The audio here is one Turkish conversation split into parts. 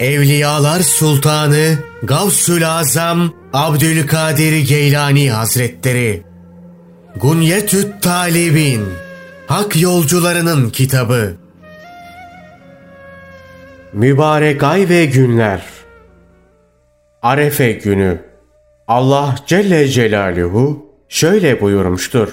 Evliyalar Sultanı Gavsül Azam Abdülkadir Geylani Hazretleri Gunyetüt Talibin Hak Yolcularının Kitabı Mübarek ay ve günler Arefe günü Allah Celle Celaluhu şöyle buyurmuştur.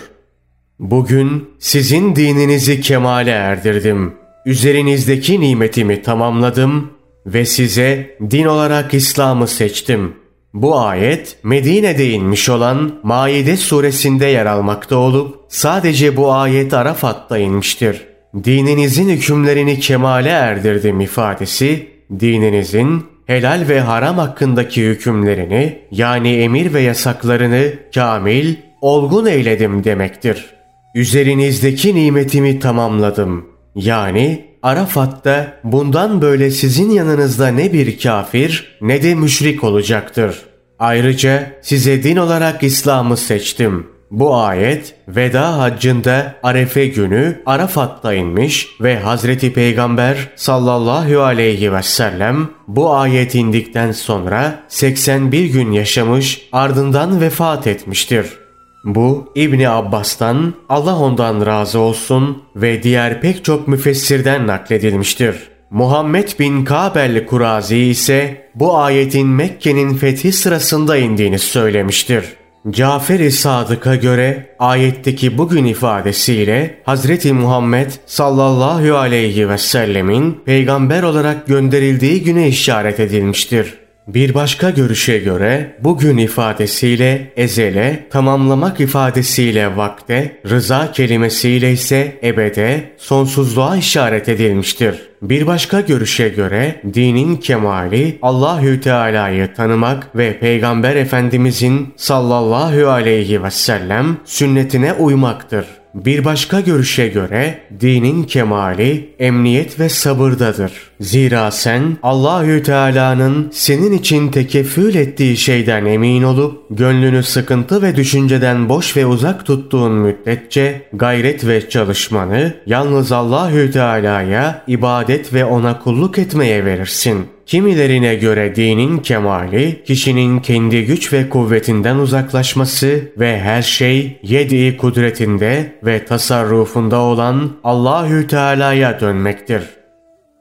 Bugün sizin dininizi kemale erdirdim. Üzerinizdeki nimetimi tamamladım ve size din olarak İslam'ı seçtim. Bu ayet Medine'de inmiş olan Maide suresinde yer almakta olup sadece bu ayet Arafat'ta inmiştir. Dininizin hükümlerini kemale erdirdim ifadesi dininizin helal ve haram hakkındaki hükümlerini yani emir ve yasaklarını kamil, olgun eyledim demektir. Üzerinizdeki nimetimi tamamladım. Yani Arafat'ta bundan böyle sizin yanınızda ne bir kafir ne de müşrik olacaktır. Ayrıca size din olarak İslam'ı seçtim. Bu ayet veda haccında Arefe günü Arafat'ta inmiş ve Hazreti Peygamber sallallahu aleyhi ve sellem bu ayet indikten sonra 81 gün yaşamış ardından vefat etmiştir. Bu İbni Abbas'tan Allah ondan razı olsun ve diğer pek çok müfessirden nakledilmiştir. Muhammed bin Kabel Kurazi ise bu ayetin Mekke'nin fethi sırasında indiğini söylemiştir. Cafer-i Sadık'a göre ayetteki bugün ifadesiyle Hazreti Muhammed sallallahu aleyhi ve sellemin peygamber olarak gönderildiği güne işaret edilmiştir. Bir başka görüşe göre bugün ifadesiyle ezele, tamamlamak ifadesiyle vakte, rıza kelimesiyle ise ebede, sonsuzluğa işaret edilmiştir. Bir başka görüşe göre dinin kemali Allahü Teala'yı tanımak ve Peygamber Efendimizin sallallahu aleyhi ve sellem sünnetine uymaktır. Bir başka görüşe göre dinin kemali emniyet ve sabırdadır. Zira sen Allahü Teala'nın senin için tekeffül ettiği şeyden emin olup gönlünü sıkıntı ve düşünceden boş ve uzak tuttuğun müddetçe gayret ve çalışmanı yalnız Allahü Teala'ya ibadet ve ona kulluk etmeye verirsin. Kimilerine göre dinin kemali, kişinin kendi güç ve kuvvetinden uzaklaşması ve her şey yedi kudretinde ve tasarrufunda olan Allahü Teala'ya dönmektir.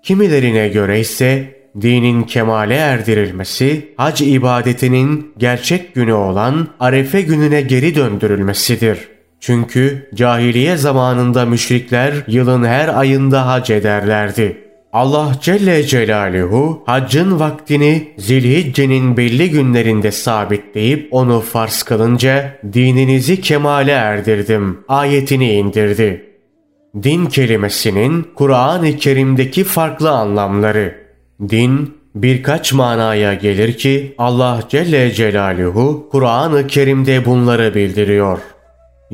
Kimilerine göre ise dinin kemale erdirilmesi, hac ibadetinin gerçek günü olan Arefe gününe geri döndürülmesidir. Çünkü cahiliye zamanında müşrikler yılın her ayında hac ederlerdi. Allah Celle Celaluhu haccın vaktini zilhiccenin belli günlerinde sabitleyip onu farz kılınca dininizi kemale erdirdim ayetini indirdi. Din kelimesinin Kur'an-ı Kerim'deki farklı anlamları. Din birkaç manaya gelir ki Allah Celle Celaluhu Kur'an-ı Kerim'de bunları bildiriyor.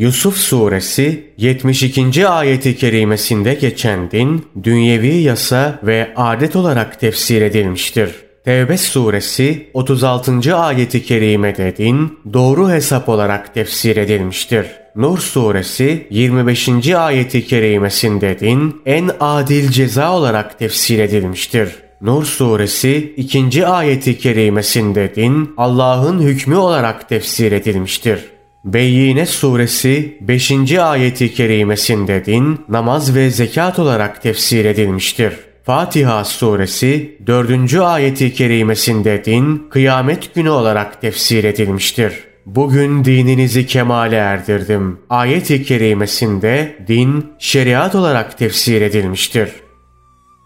Yusuf suresi 72. ayeti kerimesinde geçen din, dünyevi yasa ve adet olarak tefsir edilmiştir. Tevbe suresi 36. ayeti kerimede din, doğru hesap olarak tefsir edilmiştir. Nur suresi 25. ayeti kerimesinde din, en adil ceza olarak tefsir edilmiştir. Nur suresi 2. ayeti kerimesinde din, Allah'ın hükmü olarak tefsir edilmiştir. Beyyine suresi 5. ayeti kerimesinde din, namaz ve zekat olarak tefsir edilmiştir. Fatiha suresi 4. ayeti kerimesinde din, kıyamet günü olarak tefsir edilmiştir. Bugün dininizi kemale erdirdim. Ayet-i kerimesinde din, şeriat olarak tefsir edilmiştir.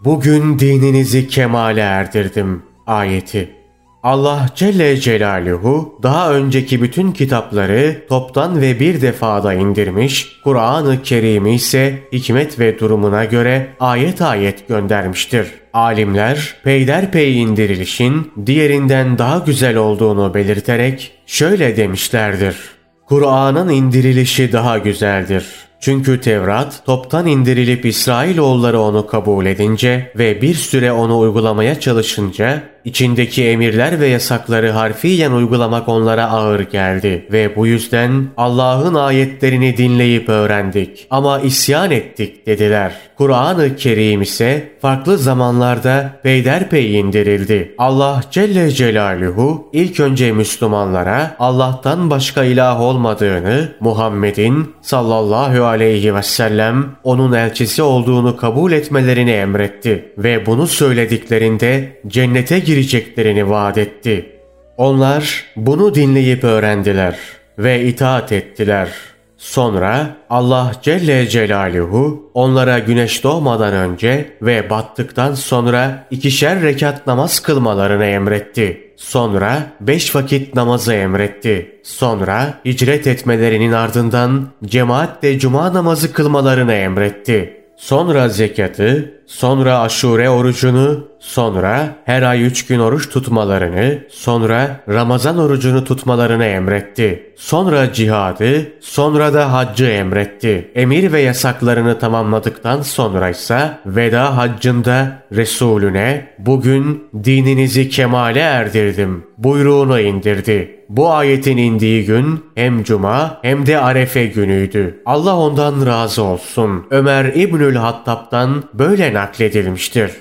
Bugün dininizi kemale erdirdim. Ayeti Allah Celle Celaluhu daha önceki bütün kitapları toptan ve bir defada indirmiş, Kur'an-ı Kerim'i ise hikmet ve durumuna göre ayet ayet göndermiştir. Alimler peyderpey indirilişin diğerinden daha güzel olduğunu belirterek şöyle demişlerdir. Kur'an'ın indirilişi daha güzeldir. Çünkü Tevrat toptan indirilip İsrailoğulları onu kabul edince ve bir süre onu uygulamaya çalışınca içindeki emirler ve yasakları harfiyen uygulamak onlara ağır geldi ve bu yüzden Allah'ın ayetlerini dinleyip öğrendik ama isyan ettik dediler. Kur'an-ı Kerim ise farklı zamanlarda peyderpey indirildi. Allah Celle Celaluhu ilk önce Müslümanlara Allah'tan başka ilah olmadığını, Muhammed'in sallallahu aleyhi ve sellem onun elçisi olduğunu kabul etmelerini emretti ve bunu söylediklerinde cennete gireceklerini vaat etti. Onlar bunu dinleyip öğrendiler ve itaat ettiler.'' Sonra Allah Celle Celaluhu onlara güneş doğmadan önce ve battıktan sonra ikişer rekat namaz kılmalarını emretti. Sonra beş vakit namazı emretti. Sonra hicret etmelerinin ardından cemaatle cuma namazı kılmalarını emretti. Sonra zekatı, sonra aşure orucunu, sonra her ay üç gün oruç tutmalarını, sonra Ramazan orucunu tutmalarını emretti. Sonra cihadı, sonra da haccı emretti. Emir ve yasaklarını tamamladıktan sonra ise veda haccında Resulüne bugün dininizi kemale erdirdim buyruğunu indirdi. Bu ayetin indiği gün hem cuma hem de arefe günüydü. Allah ondan razı olsun. Ömer İbnül Hattab'dan böyle nakledilmiştir.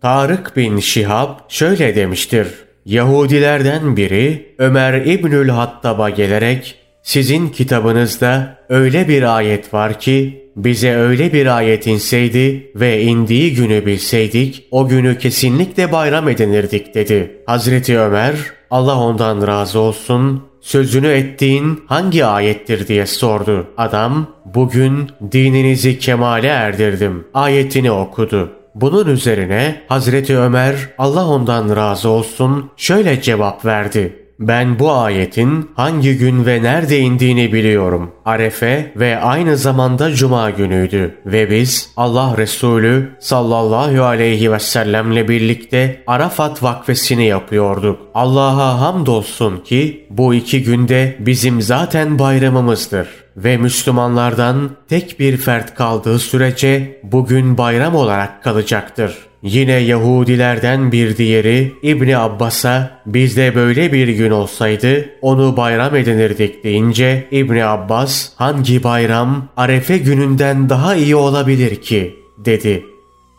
Tarık bin Şihab şöyle demiştir. Yahudilerden biri Ömer İbnül Hattab'a gelerek sizin kitabınızda öyle bir ayet var ki bize öyle bir ayet inseydi ve indiği günü bilseydik o günü kesinlikle bayram edinirdik dedi. Hazreti Ömer Allah ondan razı olsun sözünü ettiğin hangi ayettir diye sordu. Adam bugün dininizi kemale erdirdim ayetini okudu. Bunun üzerine Hazreti Ömer Allah ondan razı olsun şöyle cevap verdi. Ben bu ayetin hangi gün ve nerede indiğini biliyorum. Arefe ve aynı zamanda Cuma günüydü. Ve biz Allah Resulü sallallahu aleyhi ve sellemle birlikte Arafat vakfesini yapıyorduk. Allah'a hamdolsun ki bu iki günde bizim zaten bayramımızdır ve Müslümanlardan tek bir fert kaldığı sürece bugün bayram olarak kalacaktır. Yine Yahudilerden bir diğeri İbni Abbas'a bizde böyle bir gün olsaydı onu bayram edinirdik deyince İbni Abbas hangi bayram Arefe gününden daha iyi olabilir ki dedi.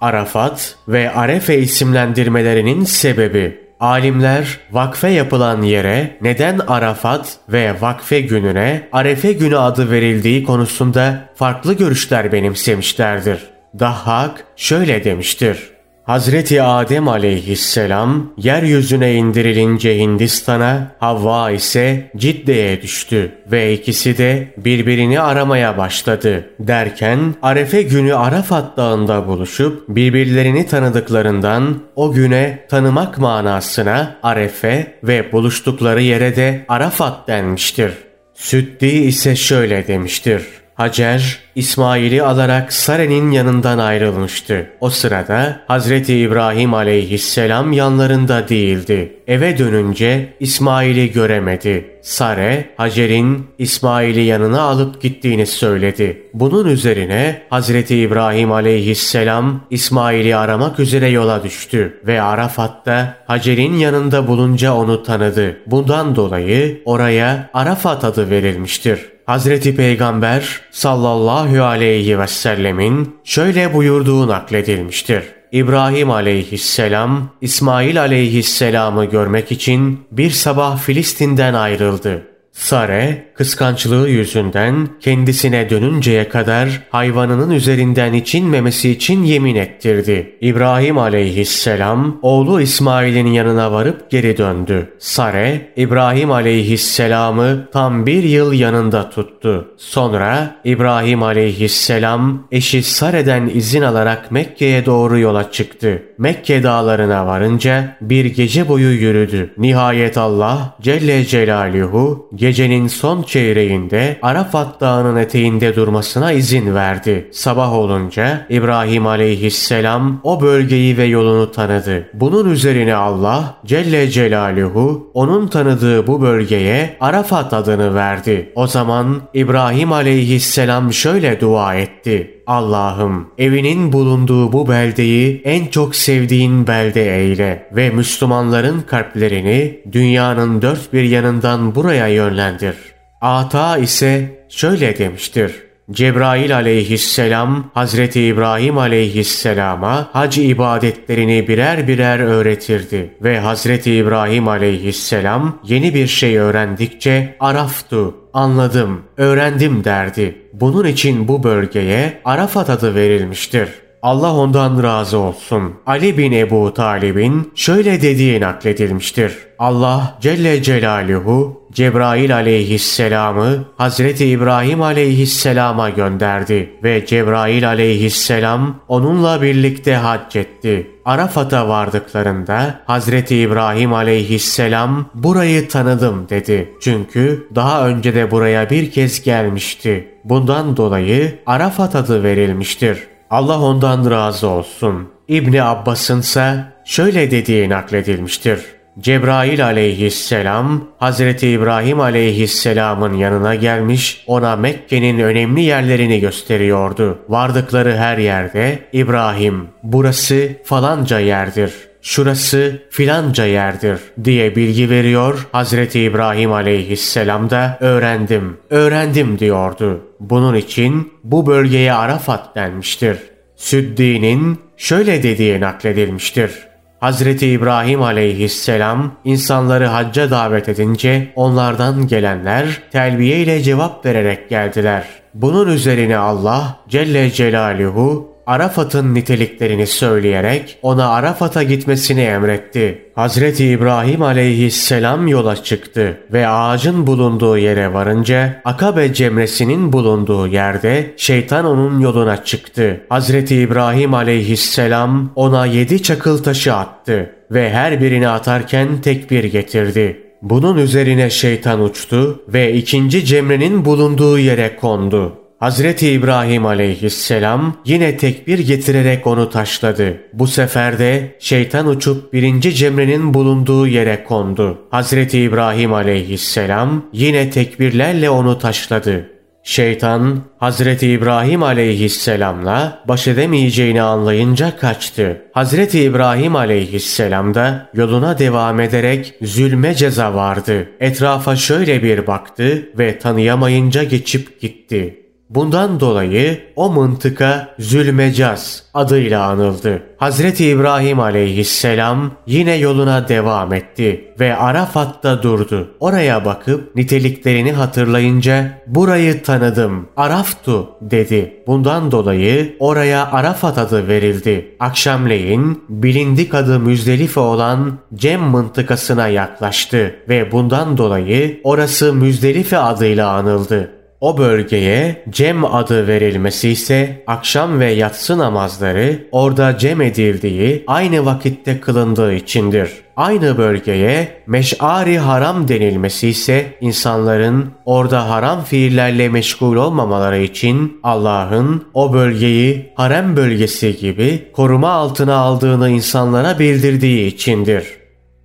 Arafat ve Arefe isimlendirmelerinin sebebi Alimler vakfe yapılan yere neden Arafat ve vakfe gününe Arefe günü adı verildiği konusunda farklı görüşler benimsemişlerdir. Dahhak şöyle demiştir. Hazreti Adem aleyhisselam yeryüzüne indirilince Hindistan'a, Havva ise Cidde'ye düştü ve ikisi de birbirini aramaya başladı. Derken Arefe günü Arafat dağında buluşup birbirlerini tanıdıklarından o güne tanımak manasına Arefe ve buluştukları yere de Arafat denmiştir. Süddi ise şöyle demiştir. Hacer, İsmail'i alarak Sare'nin yanından ayrılmıştı. O sırada Hazreti İbrahim aleyhisselam yanlarında değildi. Eve dönünce İsmail'i göremedi. Sare, Hacer'in İsmail'i yanına alıp gittiğini söyledi. Bunun üzerine Hazreti İbrahim aleyhisselam İsmail'i aramak üzere yola düştü ve Arafat'ta Hacer'in yanında bulunca onu tanıdı. Bundan dolayı oraya Arafat adı verilmiştir. Hazreti Peygamber sallallahu aleyhi ve sellemin şöyle buyurduğu nakledilmiştir. İbrahim aleyhisselam İsmail aleyhisselamı görmek için bir sabah Filistin'den ayrıldı. Sare, kıskançlığı yüzünden kendisine dönünceye kadar hayvanının üzerinden içinmemesi için yemin ettirdi. İbrahim aleyhisselam oğlu İsmail'in yanına varıp geri döndü. Sare, İbrahim aleyhisselamı tam bir yıl yanında tuttu. Sonra İbrahim aleyhisselam eşi Sare'den izin alarak Mekke'ye doğru yola çıktı. Mekke dağlarına varınca bir gece boyu yürüdü. Nihayet Allah Celle Celaluhu gecenin son çeyreğinde Arafat Dağı'nın eteğinde durmasına izin verdi. Sabah olunca İbrahim aleyhisselam o bölgeyi ve yolunu tanıdı. Bunun üzerine Allah Celle Celaluhu onun tanıdığı bu bölgeye Arafat adını verdi. O zaman İbrahim aleyhisselam şöyle dua etti. Allah'ım evinin bulunduğu bu beldeyi en çok sevdiğin belde eyle ve Müslümanların kalplerini dünyanın dört bir yanından buraya yönlendir. Ata ise şöyle demiştir. Cebrail aleyhisselam Hazreti İbrahim aleyhisselama hac ibadetlerini birer birer öğretirdi ve Hazreti İbrahim aleyhisselam yeni bir şey öğrendikçe Araftu, anladım, öğrendim derdi. Bunun için bu bölgeye Arafat adı verilmiştir. Allah ondan razı olsun. Ali bin Ebu Talib'in şöyle dediği nakledilmiştir. Allah Celle Celaluhu Cebrail aleyhisselamı Hazreti İbrahim aleyhisselama gönderdi ve Cebrail aleyhisselam onunla birlikte hac etti. Arafat'a vardıklarında Hazreti İbrahim aleyhisselam burayı tanıdım dedi. Çünkü daha önce de buraya bir kez gelmişti. Bundan dolayı Arafat adı verilmiştir. Allah ondan razı olsun. İbni Abbas'ın ise şöyle dediği nakledilmiştir. Cebrail aleyhisselam Hazreti İbrahim aleyhisselamın yanına gelmiş ona Mekke'nin önemli yerlerini gösteriyordu. Vardıkları her yerde İbrahim burası falanca yerdir şurası filanca yerdir diye bilgi veriyor. Hazreti İbrahim aleyhisselam da öğrendim, öğrendim diyordu. Bunun için bu bölgeye Arafat denmiştir. Süddi'nin şöyle dediği nakledilmiştir. Hazreti İbrahim aleyhisselam insanları hacca davet edince onlardan gelenler telbiye ile cevap vererek geldiler. Bunun üzerine Allah Celle Celaluhu Arafat'ın niteliklerini söyleyerek ona Arafat'a gitmesini emretti. Hazreti İbrahim aleyhisselam yola çıktı ve ağacın bulunduğu yere varınca Akabe cemresinin bulunduğu yerde şeytan onun yoluna çıktı. Hazreti İbrahim aleyhisselam ona yedi çakıl taşı attı ve her birini atarken tekbir getirdi. Bunun üzerine şeytan uçtu ve ikinci cemrenin bulunduğu yere kondu. Hazreti İbrahim aleyhisselam yine tekbir getirerek onu taşladı. Bu sefer de şeytan uçup birinci cemrenin bulunduğu yere kondu. Hazreti İbrahim aleyhisselam yine tekbirlerle onu taşladı. Şeytan Hazreti İbrahim aleyhisselamla baş edemeyeceğini anlayınca kaçtı. Hazreti İbrahim aleyhisselam da yoluna devam ederek zulme ceza vardı. Etrafa şöyle bir baktı ve tanıyamayınca geçip gitti. Bundan dolayı o mıntıka Zülmecaz adıyla anıldı. Hazreti İbrahim aleyhisselam yine yoluna devam etti ve Arafat'ta durdu. Oraya bakıp niteliklerini hatırlayınca burayı tanıdım, Araftu dedi. Bundan dolayı oraya Arafat adı verildi. Akşamleyin bilindik adı Müzdelife olan Cem mıntıkasına yaklaştı ve bundan dolayı orası Müzdelife adıyla anıldı. O bölgeye Cem adı verilmesi ise akşam ve yatsı namazları orada cem edildiği aynı vakitte kılındığı içindir. Aynı bölgeye meş'ari haram denilmesi ise insanların orada haram fiillerle meşgul olmamaları için Allah'ın o bölgeyi harem bölgesi gibi koruma altına aldığını insanlara bildirdiği içindir.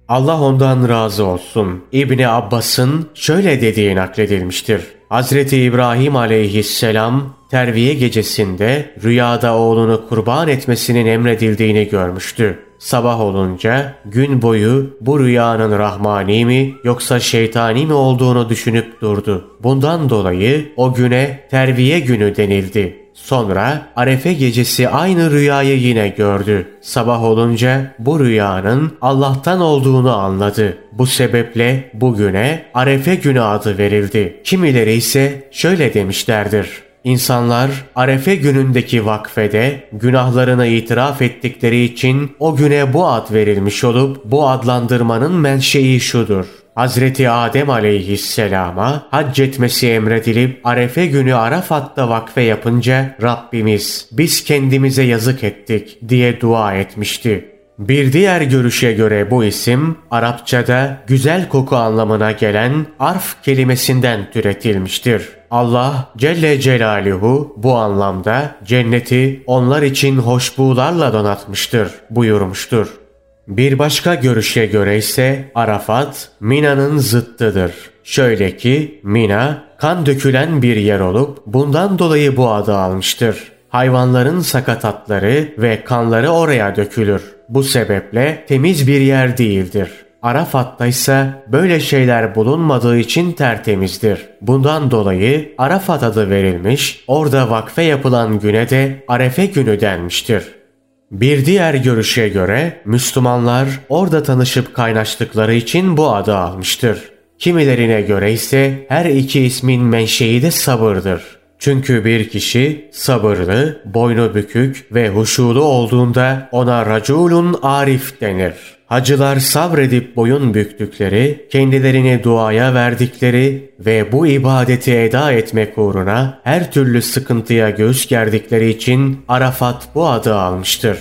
Allah ondan razı olsun. İbni Abbas'ın şöyle dediği nakledilmiştir. Hazreti İbrahim aleyhisselam terviye gecesinde rüyada oğlunu kurban etmesinin emredildiğini görmüştü. Sabah olunca gün boyu bu rüyanın rahmani mi yoksa şeytani mi olduğunu düşünüp durdu. Bundan dolayı o güne terviye günü denildi. Sonra Arefe gecesi aynı rüyayı yine gördü. Sabah olunca bu rüyanın Allah'tan olduğunu anladı. Bu sebeple bugüne Arefe günü adı verildi. Kimileri ise şöyle demişlerdir. İnsanlar Arefe günündeki vakfede günahlarını itiraf ettikleri için o güne bu ad verilmiş olup bu adlandırmanın menşei şudur. Hazreti Adem aleyhisselama hac etmesi emredilip Arefe günü Arafat'ta vakfe yapınca Rabbimiz biz kendimize yazık ettik diye dua etmişti. Bir diğer görüşe göre bu isim Arapçada güzel koku anlamına gelen arf kelimesinden türetilmiştir. Allah Celle Celaluhu bu anlamda cenneti onlar için hoşbuğlarla donatmıştır buyurmuştur. Bir başka görüşe göre ise Arafat Mina'nın zıttıdır. Şöyle ki Mina kan dökülen bir yer olup bundan dolayı bu adı almıştır. Hayvanların sakatatları ve kanları oraya dökülür. Bu sebeple temiz bir yer değildir. Arafat'ta ise böyle şeyler bulunmadığı için tertemizdir. Bundan dolayı Arafat adı verilmiş, orada vakfe yapılan güne de Arefe günü denmiştir. Bir diğer görüşe göre Müslümanlar orada tanışıp kaynaştıkları için bu adı almıştır. Kimilerine göre ise her iki ismin menşei de sabırdır. Çünkü bir kişi sabırlı, boynu bükük ve huşulu olduğunda ona raculun arif denir. Hacılar sabredip boyun büktükleri, kendilerini duaya verdikleri ve bu ibadeti eda etmek uğruna her türlü sıkıntıya göğüs gerdikleri için Arafat bu adı almıştır.